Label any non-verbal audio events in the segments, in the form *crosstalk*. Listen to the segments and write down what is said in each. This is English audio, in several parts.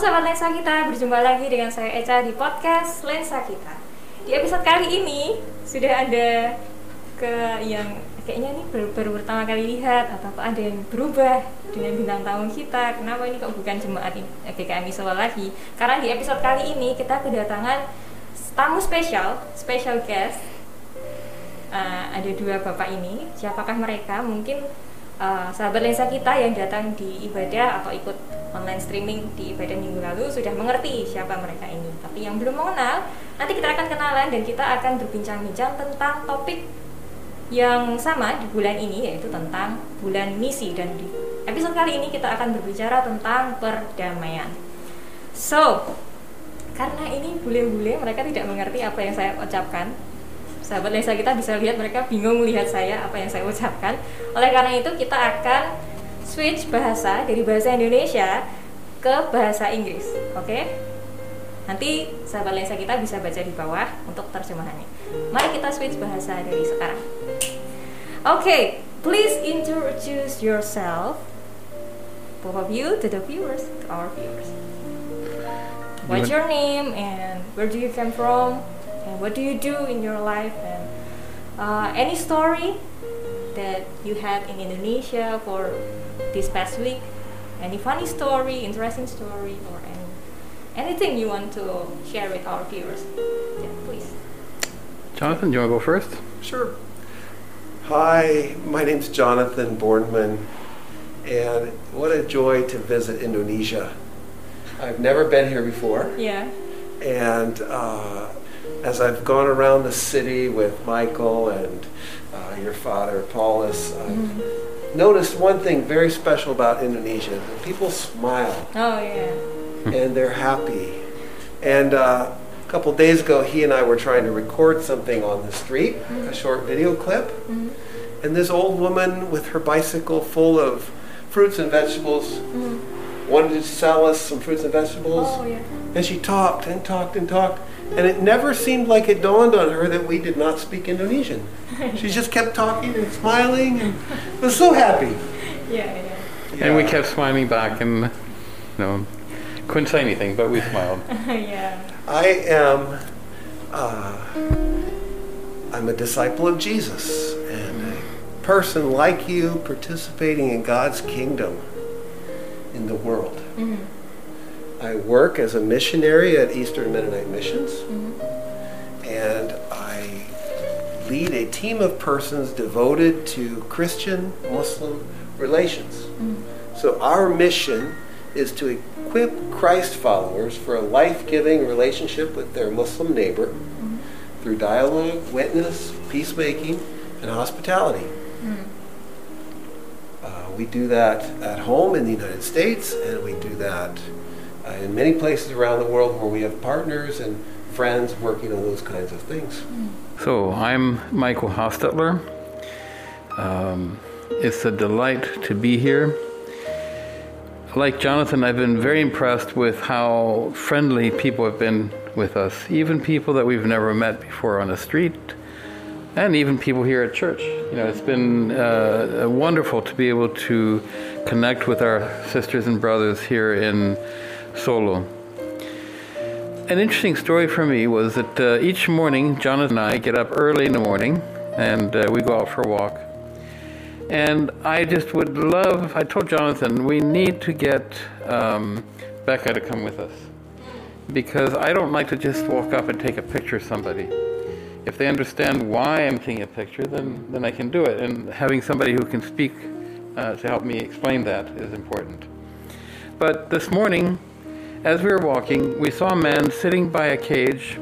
sahabat lensa kita, berjumpa lagi dengan saya Eca di podcast Lensa Kita. Di episode kali ini sudah ada ke yang kayaknya ini baru, baru pertama kali lihat atau apa ada yang berubah dengan bintang tamu kita. Kenapa ini kok bukan jemaat eh, GKMI Solo lagi? Karena di episode kali ini kita kedatangan tamu spesial, special guest. Eh, ada dua bapak ini. Siapakah mereka? Mungkin eh, sahabat lensa kita yang datang di ibadah atau ikut online streaming di ibadah minggu lalu sudah mengerti siapa mereka ini. Tapi yang belum mengenal, nanti kita akan kenalan dan kita akan berbincang-bincang tentang topik yang sama di bulan ini yaitu tentang bulan misi dan di episode kali ini kita akan berbicara tentang perdamaian. So, karena ini bule-bule mereka tidak mengerti apa yang saya ucapkan. Sahabat lensa kita bisa lihat mereka bingung melihat saya apa yang saya ucapkan. Oleh karena itu kita akan switch bahasa dari bahasa Indonesia ke bahasa Inggris. Oke? Nanti sahabat lensa kita bisa baca di bawah untuk terjemahannya. Mari kita switch bahasa dari sekarang. Okay, please introduce yourself, both of you, to the viewers, to our viewers. What's your name and where do you come from and what do you do in your life and uh, any story that you had in Indonesia for this past week? Any funny story, interesting story, or any anything you want to share with our viewers? Yeah, please. Jonathan, do you want to go first? Sure. Hi, my name's Jonathan Bornman, and what a joy to visit Indonesia. I've never been here before, Yeah. and uh, as I've gone around the city with Michael and uh, your father, Paulus, I've noticed one thing very special about Indonesia. People smile Oh yeah. and they're happy. And uh, a couple days ago, he and I were trying to record something on the street, a short video clip. And this old woman with her bicycle full of fruits and vegetables wanted to sell us some fruits and vegetables. Oh yeah. And she talked and talked and talked. And it never seemed like it dawned on her that we did not speak Indonesian. *laughs* She just kept talking and smiling and was so happy. *laughs* Yeah, yeah. And we kept smiling back and, you know, couldn't say anything, but we *laughs* smiled. yeah. I am. Uh, I'm a disciple of Jesus and a person like you participating in God's kingdom in the world. Mm-hmm. I work as a missionary at Eastern Mennonite Missions, mm-hmm. and I lead a team of persons devoted to Christian Muslim relations. Mm-hmm. So, our mission is to equip Christ followers for a life giving relationship with their Muslim neighbor through dialogue, witness, peacemaking, and hospitality. We do that at home in the United States, and we do that uh, in many places around the world where we have partners and friends working on those kinds of things. So, I'm Michael Hostetler. Um, it's a delight to be here. Like Jonathan, I've been very impressed with how friendly people have been with us, even people that we've never met before on the street, and even people here at church. You know, it's been uh, wonderful to be able to connect with our sisters and brothers here in Solo. An interesting story for me was that uh, each morning, Jonathan and I get up early in the morning and uh, we go out for a walk. And I just would love, I told Jonathan, we need to get um, Becca to come with us. Because I don't like to just walk up and take a picture of somebody. If they understand why I'm taking a picture, then, then I can do it. And having somebody who can speak uh, to help me explain that is important. But this morning, as we were walking, we saw a man sitting by a cage,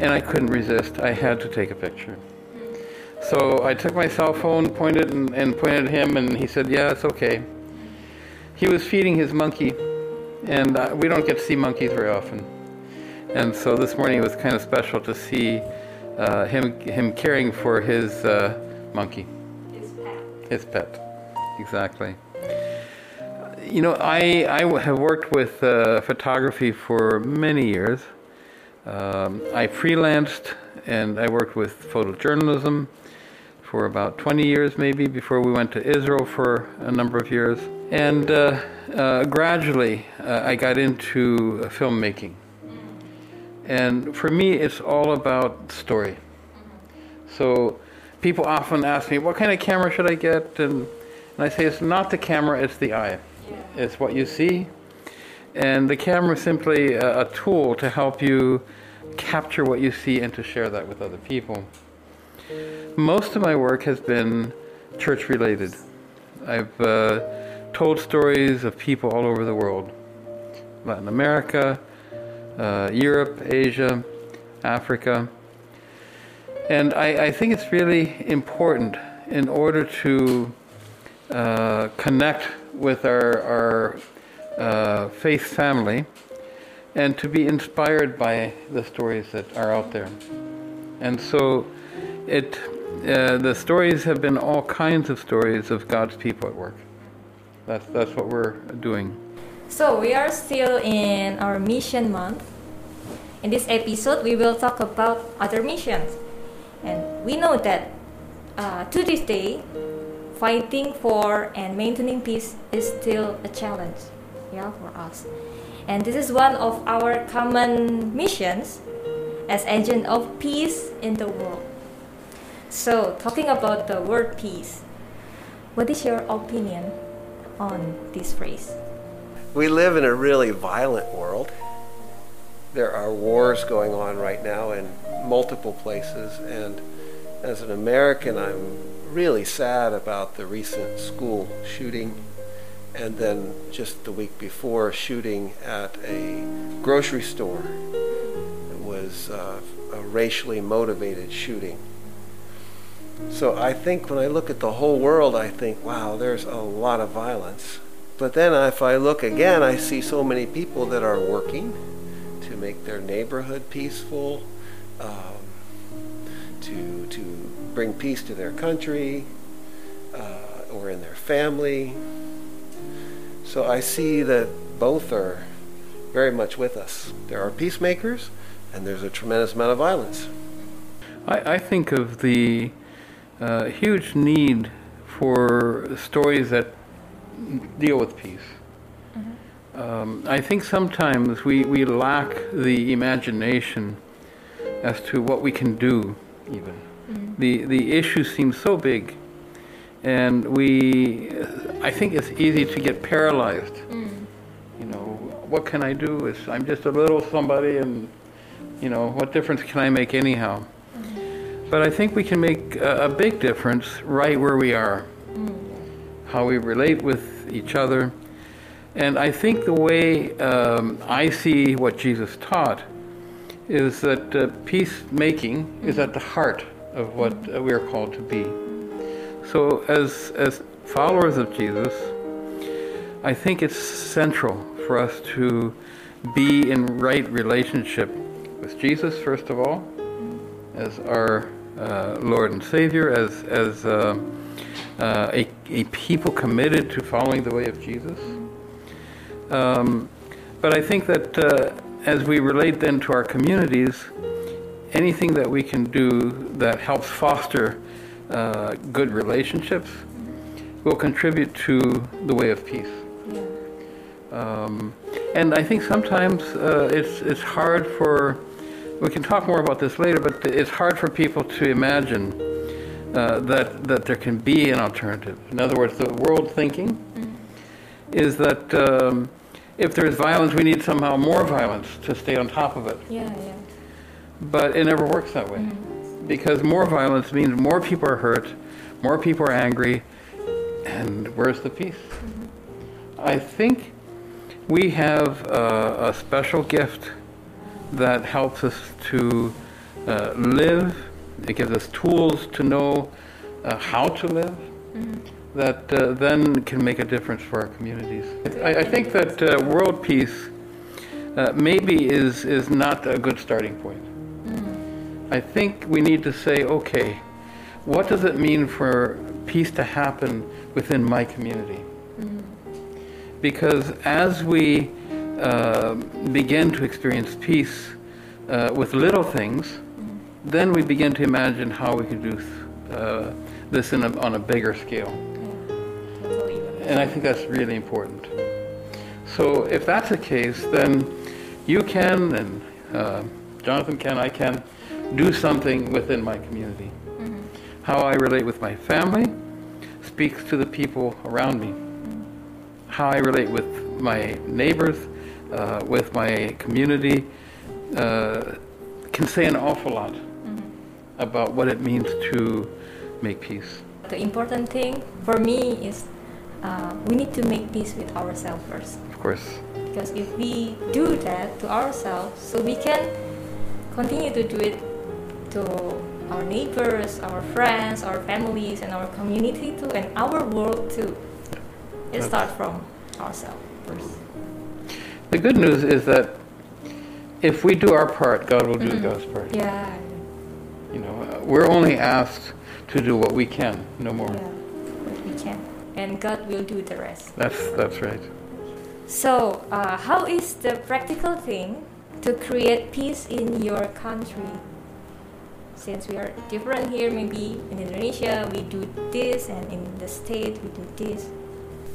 and I couldn't resist. I had to take a picture. So I took my cell phone, pointed and, and pointed at him, and he said, "Yeah, it's okay." He was feeding his monkey, and uh, we don't get to see monkeys very often. And so this morning it was kind of special to see uh, him him caring for his uh, monkey, It's Pat. his pet. Exactly. You know, I, I have worked with uh, photography for many years. Um, I freelanced and I worked with photojournalism for about 20 years, maybe, before we went to Israel for a number of years And uh, uh, gradually, uh, I got into filmmaking. And for me, it's all about story. So people often ask me, what kind of camera should I get? And, and I say, it's not the camera, it's the eye. It's what you see. And the camera is simply a, a tool to help you capture what you see and to share that with other people. Most of my work has been church related. I've uh, told stories of people all over the world Latin America, uh, Europe, Asia, Africa. And I, I, think it's really important in order to uh, connect with our, our uh, faith family and to be inspired by the stories that are out there. And so it, uh, the stories have been all kinds of stories of God's people at work. That's, that's what we're doing. So we are still in our mission month. In this episode, we will talk about other missions. And we know that uh, to this day, fighting for and maintaining peace is still a challenge yeah, for us. And this is one of our common missions as agent of peace in the world. So, talking about the word peace, what is your opinion on this phrase? We live in a really violent world. There are wars going on right now in multiple places, and as an American, I'm really sad about the recent school shooting and then just the week before, shooting at a grocery store. It was uh, a racially motivated shooting. So I think when I look at the whole world, I think, wow, there's a lot of violence. But then if I look again, I see so many people that are working to make their neighborhood peaceful, um, to, to bring peace to their country uh, or in their family. So I see that both are very much with us. There are peacemakers, and there's a tremendous amount of violence. I, I think of the uh, huge need for stories that deal with peace. Mm-hmm. Um, I think sometimes we, we lack the imagination as to what we can do, even. Mm-hmm. The, the issue seems so big and we i think it's easy to get paralyzed mm. you know what can i do it's, i'm just a little somebody and you know what difference can i make anyhow mm. but i think we can make a, a, big difference right where we are mm. How we relate with each other. And i think the way um, i see what jesus taught is that uh, peacemaking is at the heart of what uh, we are called to be. So, as, as followers of Jesus, I think it's central for us to be in right relationship with Jesus, first of all, as our uh, Lord and Savior, as, as uh, a, a people committed to following the way of Jesus. Um, but I think that uh, as we relate then to our communities, anything that we can do that helps foster uh, good relationships will contribute to the way of peace. Um, and I think sometimes uh, it's it's hard for we can talk more about this later, but it's hard for people to imagine uh, that that there can be an alternative. In other words, the world thinking mm-hmm. is that um, if there is violence, we need somehow more violence to stay on top of it. Yeah, yeah. But it never works that way. Mm-hmm because more violence means more people are hurt, more people are angry, and where's the peace? Mm-hmm. I think we have a, a, special gift that helps us to uh, live. It gives us tools to know uh, how to live. Mm-hmm. That uh, then can make a difference for our communities. I, I think that uh, world peace uh, maybe is is not a good starting point. I think we need to say, okay, what does it mean for peace to happen within my community? Mm-hmm. Because as we uh, begin to experience peace uh, with little things, mm-hmm. Then we begin to imagine how we could do uh, this a, on a bigger scale. and I think that's really important. So if that's the case, then you can, and uh, Jonathan can, I can, do something within my community. How I relate with my family speaks to the people around me. How I relate with my neighbors, uh, with my community, uh, can say an awful lot about what it means to make peace. The important thing for me is uh, we need to make peace with ourselves first. Of course. Because if we do that to ourselves, so we can continue to do it to our neighbors, our friends, our families, and our community too, and our world too. It starts from ourselves first. The good news is that if we do our part, God will do God's part. Yeah, You know, uh, we're only asked to do what we can, no more. yeah, but we can, and God will do the rest. That's that's right. So, uh, how is the practical thing to create peace in your country? Since we are different here, maybe in Indonesia we do this, and in the state we do this.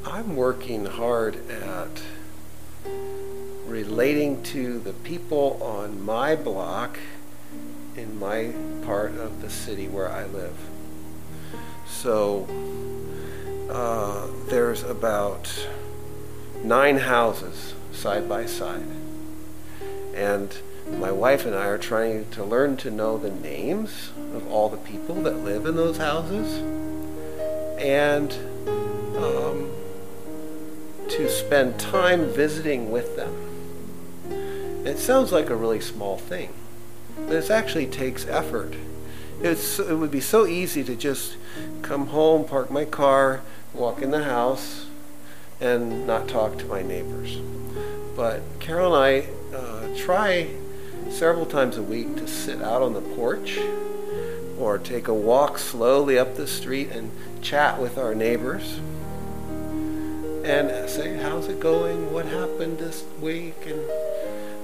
I'm working hard at relating to the people on my block in my part of the city where I live. So uh, there's about nine houses side by side. And my wife and I are trying to learn to know the names of all the people that live in those houses. And um, to spend time visiting with them. It sounds like a really small thing, it actually takes effort. It's, it would be so easy to just come home, park my car, walk in the house, and not talk to my neighbors. But Carol and I uh, try several times a week to sit out on the porch or take a walk slowly up the street and chat with our neighbors and say, How's it going? What happened this week? And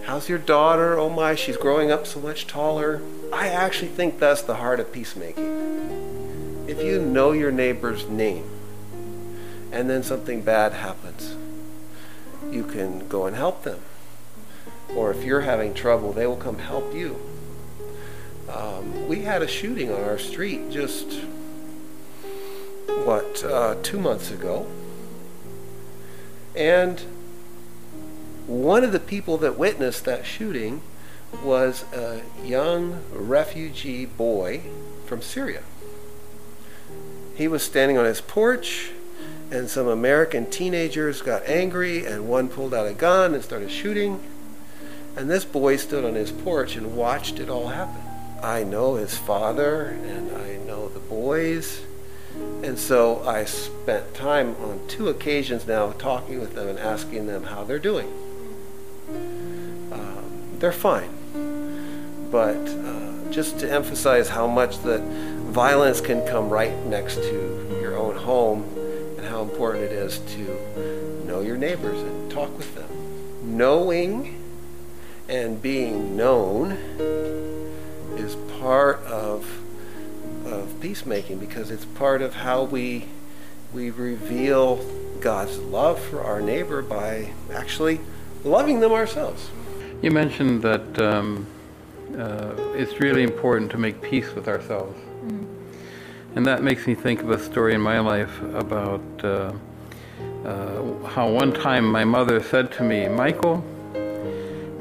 how's your daughter? Oh my, she's growing up so much taller. I actually think that's the heart of peacemaking. If you know your neighbor's name and then something bad happens, you can go and help them. Or if you're having trouble, they will come help you. Um, we had a shooting on our street just, what, uh, two months ago. And one of the people that witnessed that shooting was a young refugee boy from Syria. He was standing on his porch, and some American teenagers got angry, and one pulled out a gun and started shooting. And this boy stood on his porch and watched it all happen. I know his father, and I know the boys. And so I spent time on two occasions now talking with them and asking them how they're doing. They're fine. But uh, just to emphasize how much that violence can come right next to your own home and how important it is to know your neighbors and talk with them. Knowing and being known is part of of peacemaking because it's part of how we we reveal God's love for our neighbor by actually loving them ourselves. You mentioned that um, uh, it's really important to make peace with ourselves. And that makes me think of a story in my life about uh, uh, how one time my mother said to me, Michael,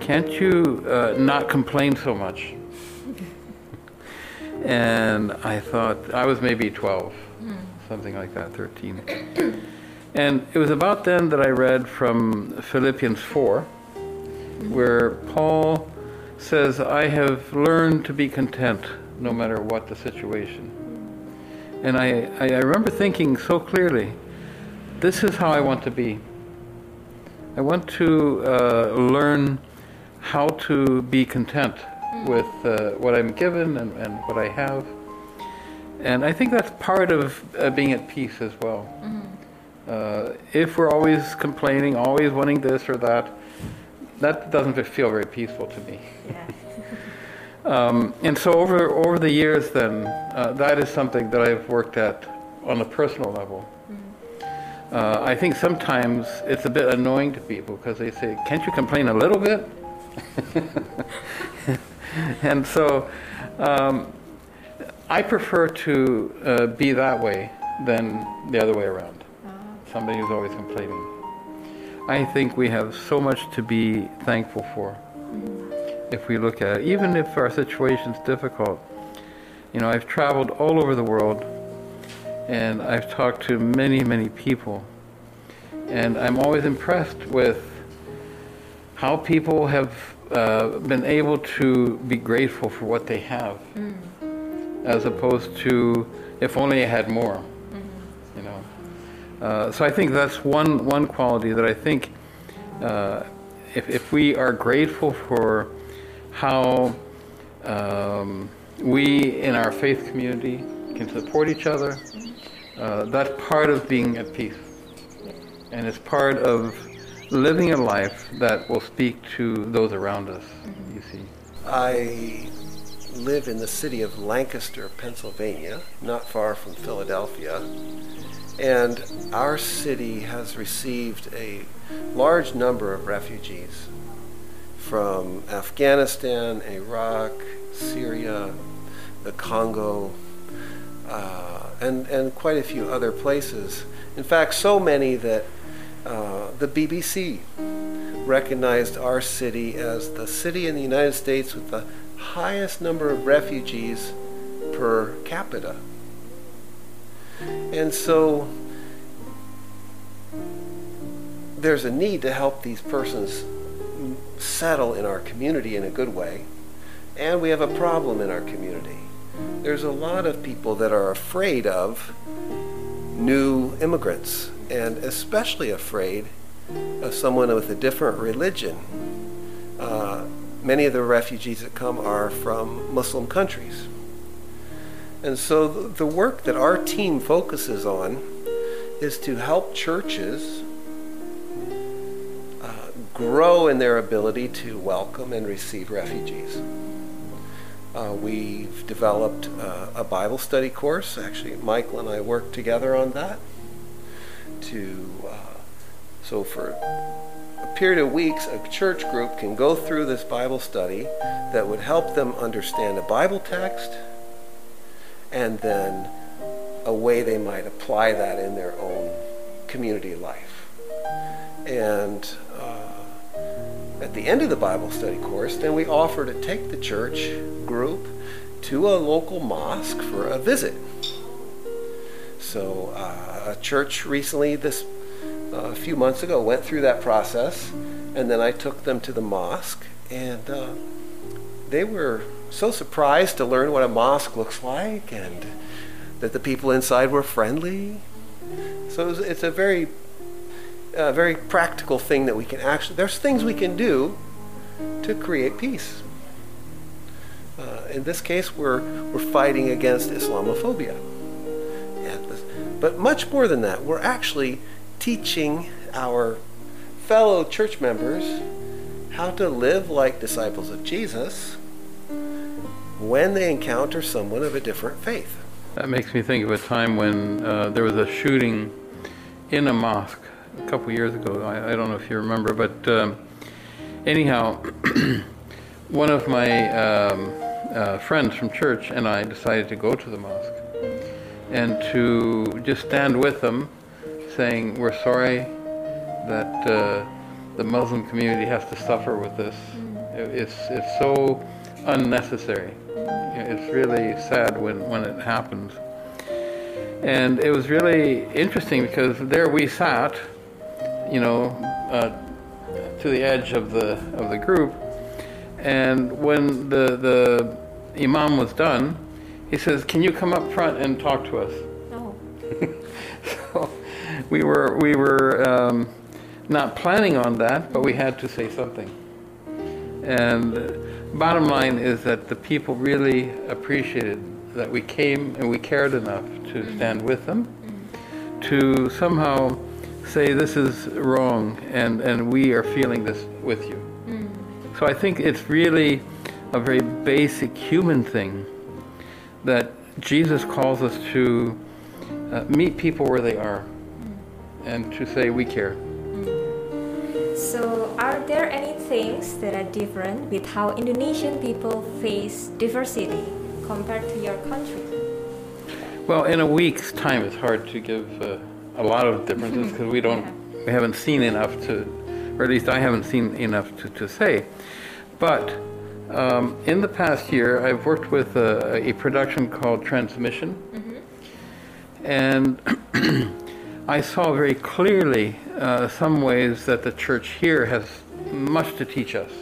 can't you uh, not complain so much? *laughs* and I thought, I was maybe 12, something like that, 13. and it was about then that I read from Philippians 4, where Paul says, I have learned to be content no matter what the situation. And I, I I remember thinking so clearly, this is how I want to be. I want to uh, learn how to be content with uh, what I'm given and, and what I have. And I think that's part of uh, being at peace as well. Uh, if we're always complaining, always wanting this or that, that doesn't feel very peaceful to me. Yeah. *laughs* Um, and so over over the years, then uh, that is something that I've worked at on a personal level. uh, I think sometimes it's a bit annoying to people because they say, "Can't you complain a little bit?" *laughs* and so, um, I prefer to uh, be that way than the other way around. Somebody who's always complaining. I think we have so much to be thankful for if we look at it, even if our situation's difficult. You know, I've traveled all over the world and I've talked to many, many people. And I'm always impressed with how people have uh, been able to be grateful for what they have, as opposed to if only I had more. You know, uh, so I think that's one one quality that I think uh, if if we are grateful for how um, we in our faith community can support each other, uh, that's part of being at peace. And it's part of living a life that will speak to those around us, you see. I live in the city of Lancaster, Pennsylvania, not far from Philadelphia. And our city has received a large number of refugees from Afghanistan, Iraq, Syria, the Congo, uh, and, and quite a few other places. In fact, so many that uh, the BBC recognized our city as the city in the United States with the highest number of refugees per capita. And so there's a need to help these persons settle in our community in a good way. And we have a problem in our community. There's a lot of people that are afraid of new immigrants, and especially afraid of someone with a different religion. Uh, many of the refugees that come are from Muslim countries. And so the work that our team focuses on is to help churches uh, grow in their ability to welcome and receive refugees. Uh, we've developed uh, a Bible study course. Actually, Michael and I worked together on that. To uh, so for a period of weeks, a church group can go through this Bible study that would help them understand a Bible text, and then a way they might apply that in their own community life. And at the end of the Bible study course, then we offer to take the church group to a local mosque for a visit. So, uh, a church recently, this uh, a few months ago, went through that process, and then I took them to the mosque, and uh, they were so surprised to learn what a mosque looks like, and that the people inside were friendly. So it's a very a very practical thing that we can actually, there's things we can do to create peace. Uh, in this case, we're, we're fighting against Islamophobia. But much more than that, we're actually teaching our fellow church members how to live like disciples of Jesus when they encounter someone of a different faith. That makes me think of a time when uh, there was a shooting in a mosque a couple years ago. I, I, don't know if you remember, but um, anyhow, *clears throat* one of my um, uh, friends from church and I decided to go to the mosque and to just stand with them, saying, We're sorry that uh, the Muslim community has to suffer with this. It's, it's so unnecessary. It's really sad when, when it happens. And it was really interesting because there we sat you know, uh, to the edge of the of the group. And when the the imam was done, he says, "Can you come up front and talk to us?" Oh. *laughs* so we were we were um, not planning on that, but we had to say something. And bottom line is that the people really appreciated that we came and we cared enough to stand with them, to somehow say this is wrong and, and we are feeling this with you. Mm. So I think it's really a very basic human thing that Jesus calls us to uh, meet people where they are. and to say we care. So, are there any things that are different with how Indonesian people face diversity compared to your country? Well, in a week's time, it's hard to give uh, a lot of differences *laughs* because we don't, we haven't seen enough to, or at least I haven't seen enough to, to say. But um, in the past year, I've worked with a, a production called Transmission, and *clears throat* I saw very clearly uh, some ways that the church here has much to teach us.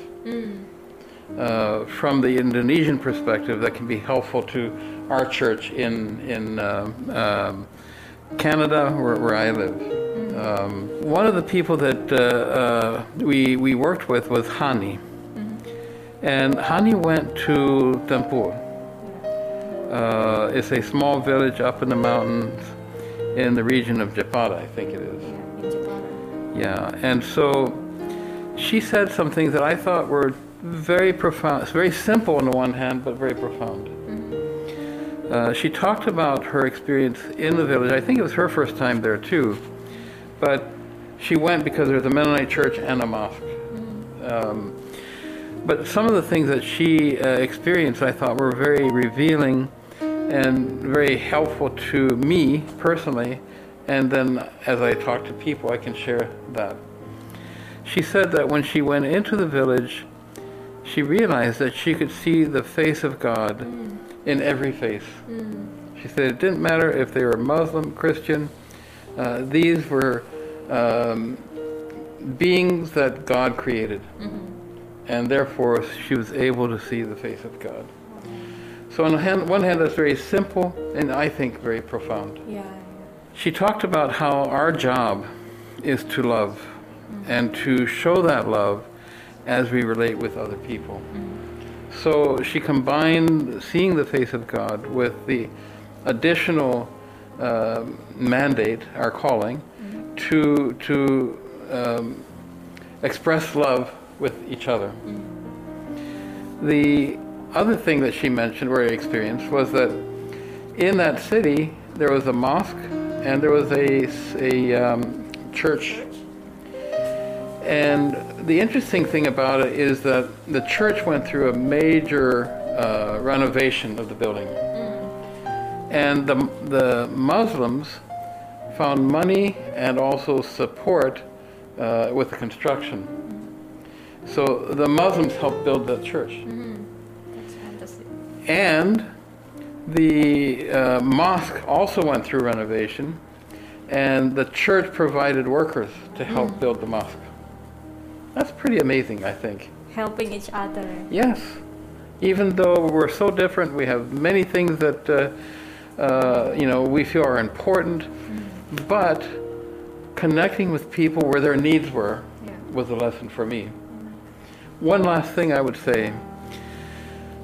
Uh, from the Indonesian perspective, that can be helpful to our church in in uh, um, Canada, where, where I live. Um, one of the people that uh, uh, we we worked with was Hani, and Hani went to Tempur. Uh, it's a small village up in the mountains in the region of Jepara, I think it is. Yeah, in Jepara. Yeah, and so she said some things that I thought were very profound. It's very simple on the one hand, but very profound. Uh, she talked about her experience in the village. I think it was her first time there too, but she went because there's a Mennonite church and a mosque. Um, but some of the things that she uh, experienced, I thought, were very revealing and very helpful to me personally. And then as I talk to people, I can share that. She said that when she went into the village, she realized that she could see the face of God in every face. She said it didn't matter if they were Muslim, Christian, uh, these were um, beings that God created. And therefore, she was able to see the face of God. So, on hand, one hand, that's very simple and I think very profound. Yeah, She talked about how our job is to love and to show that love as we relate with other people. So she combined seeing the face of God with the additional uh, mandate, our calling, to to um, express love with each other. The other thing that she mentioned, where or experienced, was that in that city there was a mosque and there was a, a um, church. And the interesting thing about it is that the church went through a major uh, renovation of the building. And the, the Muslims found money and also support uh, with the construction. So the Muslims helped build that church. fantastic. And the uh, mosque also went through renovation, and the church provided workers to help build the mosque. That's pretty amazing, I think. Helping each other. Yes. Even though we're so different, we have many things that, uh, uh, you know, we feel are important, but connecting with people where their needs were Yeah. was a lesson for me. One last thing I would say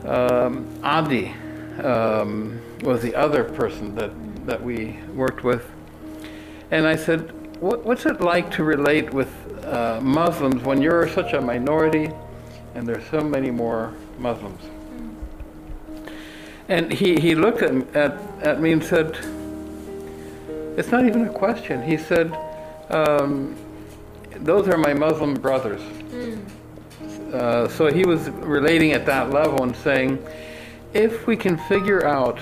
um, Adi um, was the other person that, that we worked with. And I said, what, What's it like to relate with uh, Muslims when you're such a minority and there's so many more Muslims? And he, he looked at, at, at me and said, It's not even a question. He said, um, Those are my Muslim brothers. Uh, so he was relating at that level and saying, if we can figure out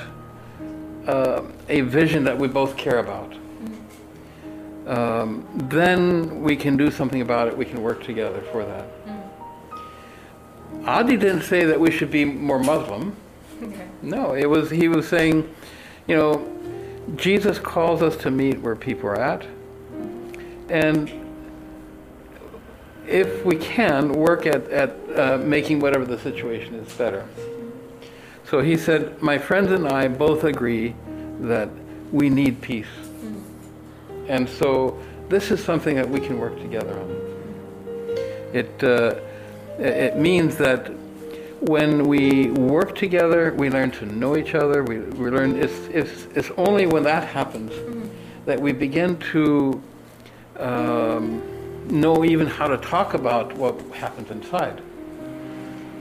uh, a vision that we both care about, um, then we can do something about it. We can work together for that. Adi didn't say that we should be more Muslim. Okay. No, it was he was saying, you know, Jesus calls us to meet where people are at, and if we can work at at uh, making whatever the situation is better. So he said, my friends and I both agree that we need peace, and so this is something that we can work together on. It uh, it means that when we work together, we learn to know each other. We, we learn it's, it's, it's only when that happens that we begin to um, know even how to talk about what happens inside.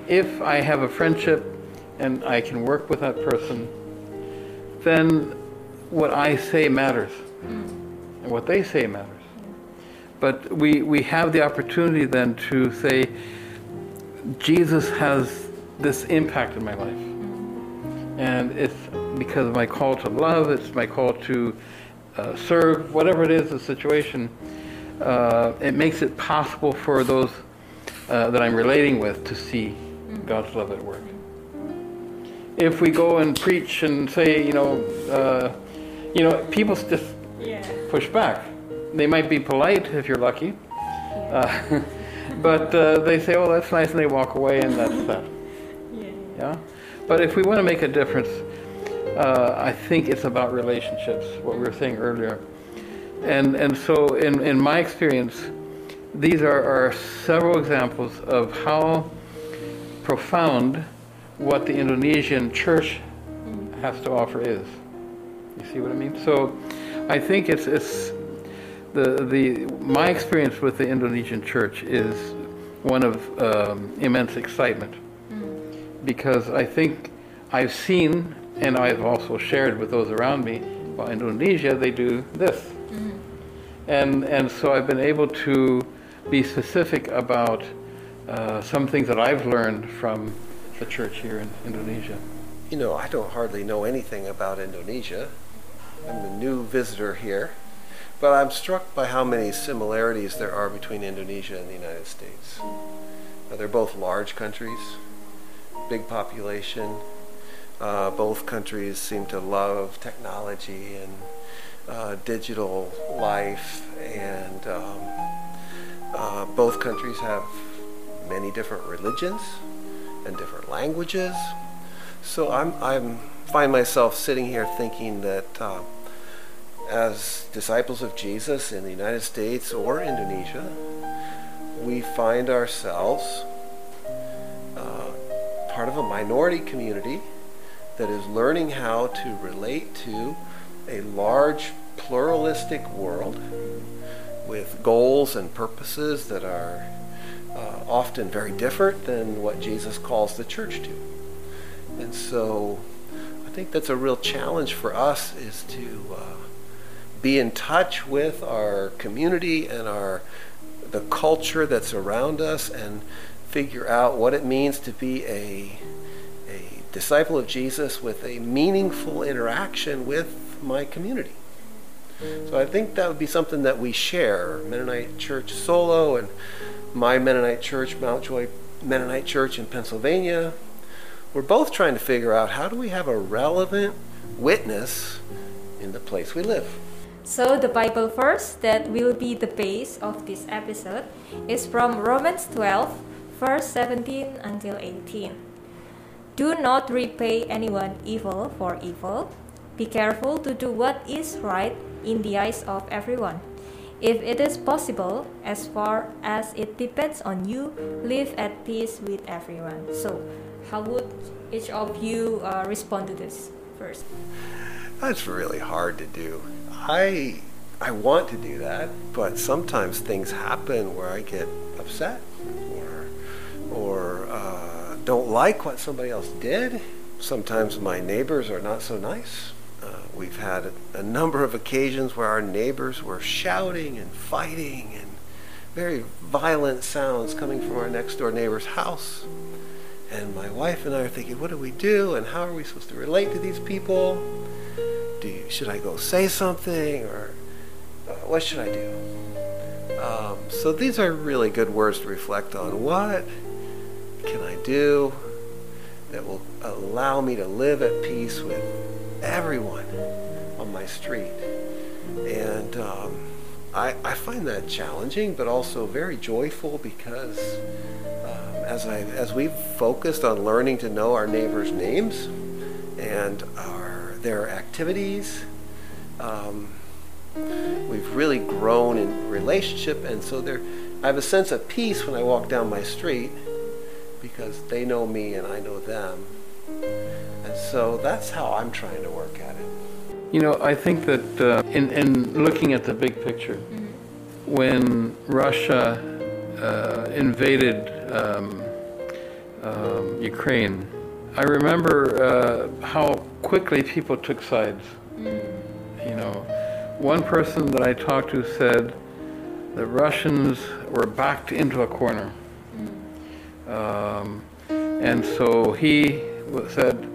If I have a friendship and I can work with that person, then what I say matters and what they say matters. But we, we have the opportunity then to say, Jesus has this impact in my life. And it's because of my call to love, it's my call to uh, serve, whatever it is, the situation. Uh, it makes it possible for those uh, that I'm relating with to see God's love at work. If we go and preach and say, you know, uh, you know, people just Yeah. push back. They might be polite if you're lucky, uh, *laughs* but uh, they say, "Oh, that's nice," and they walk away, and that's that. *laughs* Yeah. Yeah. But if we want to make a difference, uh, I think it's about relationships. What we were saying earlier, and and so in in my experience, these are, are several examples of how profound what the Indonesian church has to offer is. You see what I mean? So, I think it's it's the the my experience with the Indonesian church is one of um, immense excitement because I think I've seen and I've also shared with those around me. Well, Indonesia, they do this, and and so I've been able to be specific about uh, some things that I've learned from the church here in Indonesia. You know, I don't hardly know anything about Indonesia. I'm a new visitor here, but I'm struck by how many similarities there are between Indonesia and the United States. Now, they're both large countries, big population. Uh, both countries seem to love technology and uh, digital life, and um, uh, both countries have many different religions and different languages. So I'm I'm find myself sitting here thinking that uh, as disciples of Jesus in the United States or Indonesia, we find ourselves uh, part of a minority community that is learning how to relate to a large pluralistic world with goals and purposes that are uh, often very different than what Jesus calls the church to. And so I think that's a real challenge for us is to uh, be in touch with our community and our the culture that's around us and figure out what it means to be a a disciple of Jesus with a meaningful interaction with my community. So I think that would be something that we share. Mennonite Church Solo and my Mennonite Church, Mount Joy Mennonite Church in Pennsylvania. We're both trying to figure out how do we have a relevant witness in the place we live. So the Bible verse that will be the base of this episode is from Romans 12, verse 17 until 18. Do not repay anyone evil for evil. Be careful to do what is right in the eyes of everyone. If it is possible, as far as it depends on you, live at peace with everyone. So, how would each of you uh, respond to this first? That's really hard to do. I I want to do that, but sometimes things happen where I get upset or or uh, don't like what somebody else did. Sometimes my neighbors are not so nice. Uh, we've had a, a number of occasions where our neighbors were shouting and fighting and very violent sounds coming from our next door neighbor's house. And my wife and I are thinking, what do we do? And how are we supposed to relate to these people? Do you, should I go say something or uh, what should I do? Um, so these are really good words to reflect on. What can I do that will allow me to live at peace with everyone on my street? And um, I, I find that challenging, but also very joyful because um, as I as we've focused on learning to know our neighbors' names and our their activities, um, we've really grown in relationship, and so there, I have a sense of peace when I walk down my street because they know me and I know them, so that's how I'm trying to work at it. You know, I think that uh, in, in looking at the big picture, when Russia uh, invaded um, um, Ukraine, I remember uh, how quickly people took sides. You know, one person that I talked to said, the Russians were backed into a corner. Um, and so he said,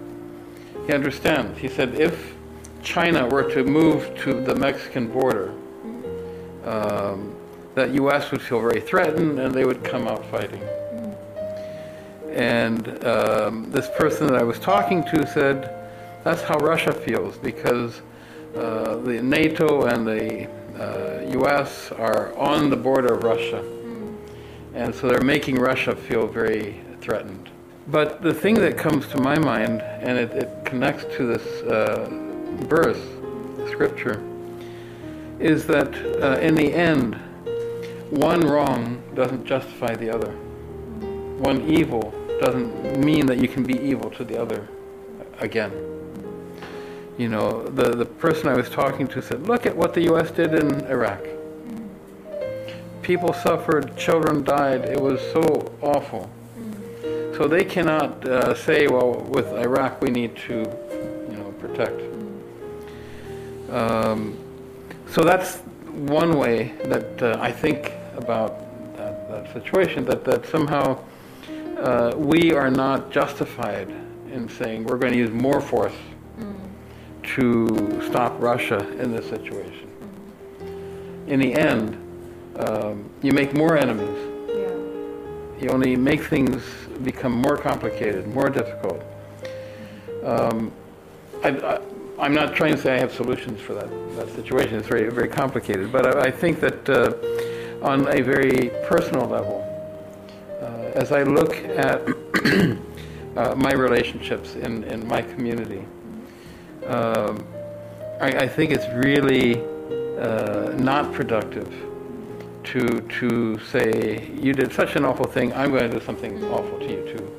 he understands. He said, if China were to move to the Mexican border, um, that U.S. would feel very threatened and they would come out fighting. And um, this person that I was talking to said, that's how Russia feels because uh, the NATO and the uh, U.S. are on the border of Russia. And so they're making Russia feel very threatened. But the thing that comes to my mind, and it, it connects to this uh, verse, scripture, is that uh, in the end, one wrong doesn't justify the other. One evil doesn't mean that you can be evil to the other again. You know, the, the person I was talking to said, look at what the U.S. did in Iraq. People suffered, children died. It was so awful. So they cannot uh, say, well, with Iraq we need to, you know, protect. Um, so that's one way that uh, I think about that, that, situation, that, that somehow uh, we are not justified in saying we're going to use more force mm. to stop Russia in this situation. Mm. In the end, um, you make more enemies. Yeah. You only make things become more complicated, more difficult. Um, I, am not trying to say I have solutions for that, that situation. It's very, very complicated. But I, I think that uh, on a very personal level, uh, as I look at *clears throat* uh, my relationships in, in my community, um, I, I, think it's really uh, not productive to to say you did such an awful thing. I'm going to do something awful to you too.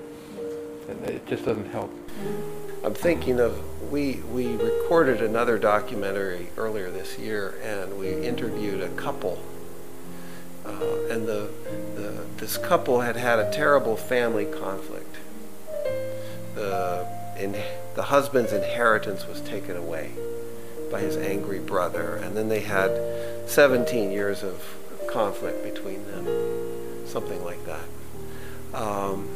It just doesn't help. I'm thinking of we we recorded another documentary earlier this year, and we interviewed a couple. Uh, and the, the this couple had had a terrible family conflict. The in, the husband's inheritance was taken away by his angry brother, and then they had 17 years of conflict between them, something like that. Um,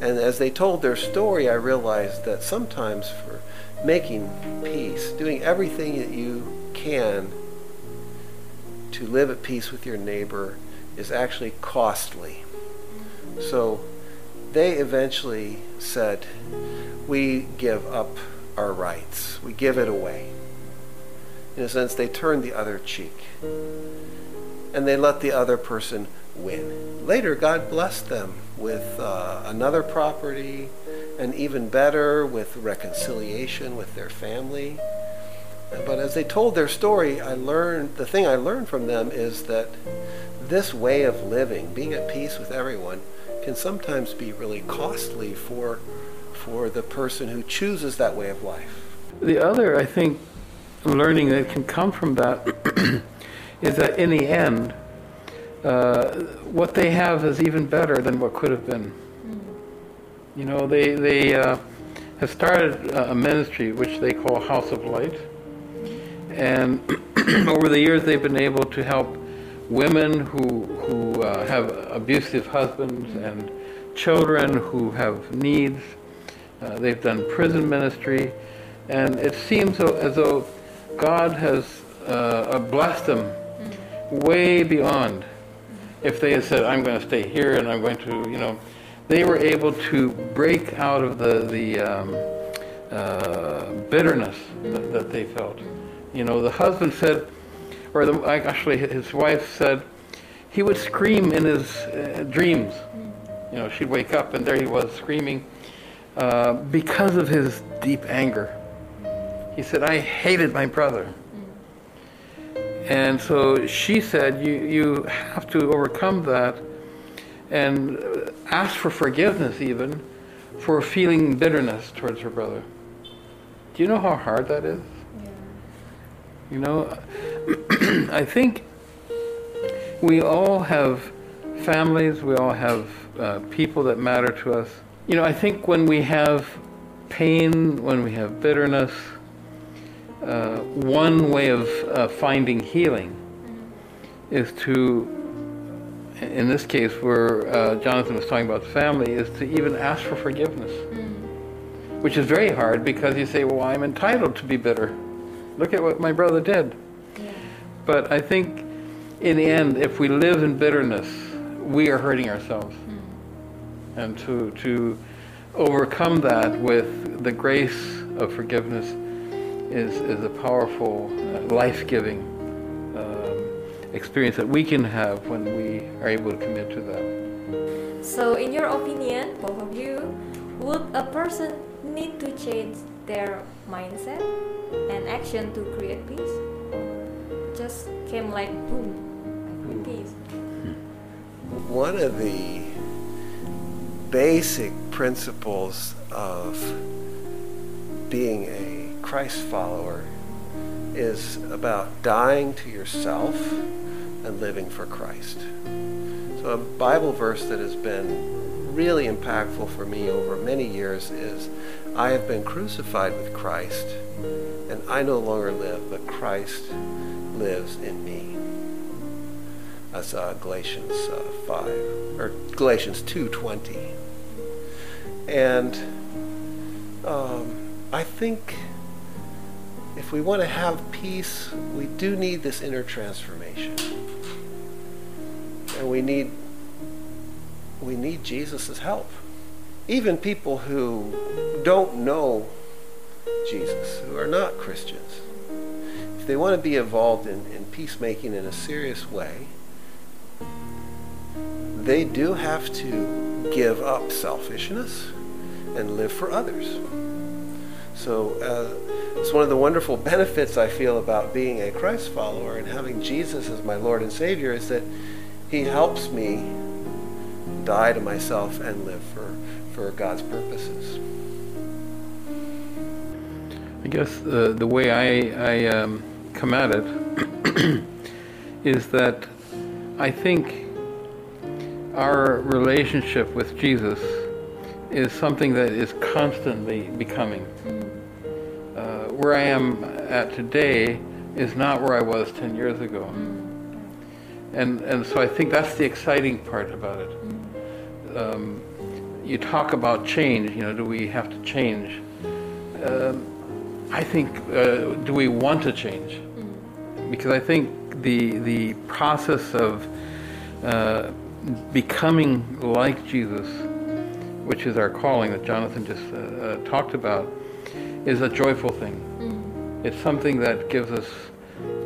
and as they told their story, I realized that sometimes for making peace, doing everything that you can to live at peace with your neighbor is actually costly. So they eventually said, We give up our rights, we give it away. In a sense, they turned the other cheek and they let the other person win. Later, God blessed them with uh, another property, and even better, with reconciliation with their family. But as they told their story, I learned the thing I learned from them is that this way of living, being at peace with everyone, can sometimes be really costly for for the person who chooses that way of life. The other, I think, learning that can come from that *clears throat* is that in the end, uh, what they have is even better than what could have been. You know, they, they uh, have started a ministry which they call House of Light. And *clears throat* over the years, they've been able to help women who, who uh, have abusive husbands and children who have needs. Uh, they've done prison ministry. And it seems as though God has uh, blessed them way beyond if they had said, I'm going to stay here and I'm going to, you know, they were able to break out of the, the um, uh, bitterness that, that, they felt. You know, the husband said, or the, actually his wife said, he would scream in his uh, dreams. You know, she'd wake up and there he was screaming uh, because of his deep anger. He said, I hated my brother. And so she said, you, you have to overcome that and ask for forgiveness even for feeling bitterness towards her brother. Do you know how hard that is? Yeah. You know, *clears throat* I think we all have families, we all have uh, people that matter to us. You know, I think when we have pain, when we have bitterness, uh, one way of uh, finding healing is to, in this case where uh, Jonathan was talking about family, is to even ask for forgiveness. Which is very hard because you say, well, I'm entitled to be bitter. Look at what my brother did. Yeah. But I think in the end, if we live in bitterness, we are hurting ourselves. And to, to overcome that with the grace of forgiveness is, is a powerful, uh, life giving um, experience that we can have when we are able to commit to that. So, in your opinion, both of you, would a person need to change their mindset and action to create peace? Or just came like boom, peace? One of the basic principles of being a Christ follower is about dying to yourself and living for Christ. So, a Bible verse that has been really impactful for me over many years is I have been crucified with Christ, and I no longer live, but Christ lives in me. That's uh, Galatians uh, 5, or Galatians 2.20. And um, I think if we want to have peace, we do need this inner transformation. And we need we need Jesus' help. Even people who don't know Jesus, who are not Christians, if they want to be involved in, in peacemaking in a serious way, they do have to give up selfishness and live for others. So uh, it's one of the wonderful benefits I feel about being a Christ follower and having Jesus as my Lord and Savior is that He helps me die to myself and live for, for God's purposes. I guess uh, the way I, I um, come at it *clears throat* is that I think our relationship with Jesus is something that is constantly becoming. Uh, where I am at today is not where I was 10 years ago. And, and so I think that's the exciting part about it. Um, you talk about change, you know, do we have to change? Um, I think, uh, do we want to change? Because I think the, the process of uh, becoming like Jesus, which is our calling that Jonathan just uh, uh, talked about, is a joyful thing. It's something that gives us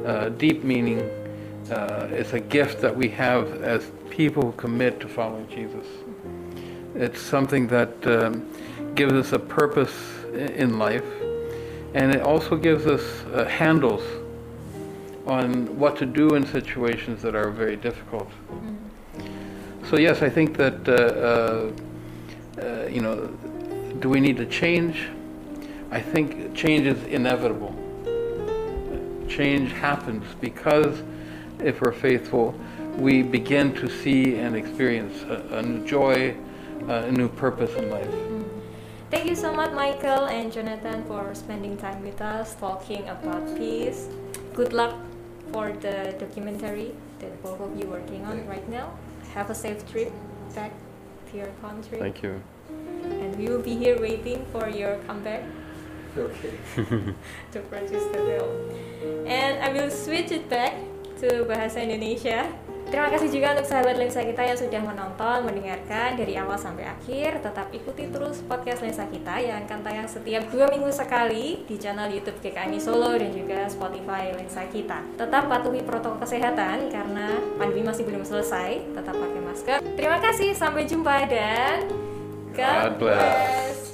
uh, deep meaning. Uh, it's a gift that we have as people who commit to following Jesus. It's something that um, gives us a purpose in life, and it also gives us uh, handles on what to do in situations that are very difficult. So yes, I think that uh, uh, uh, you know, do we need to change? I think change is inevitable. Change happens because if we're faithful, we begin to see and experience a, a new joy, uh, a new purpose in life. Thank you so much, Michael and Jonathan, for spending time with us talking about peace. Good luck for the documentary that both of you are working on right now. Have a safe trip back to your country. Thank you. And we will be here waiting for your comeback *laughs* To produce the film. And I will switch it back to bahasa Indonesia. Terima kasih juga untuk sahabat lensa kita yang sudah menonton, mendengarkan dari awal sampai akhir. Tetap ikuti terus podcast lensa kita yang akan tayang setiap dua minggu sekali di channel YouTube GKMI Solo dan juga Spotify lensa kita. Tetap patuhi protokol kesehatan karena pandemi masih belum selesai. Tetap pakai masker. Terima kasih, sampai jumpa dan God bless.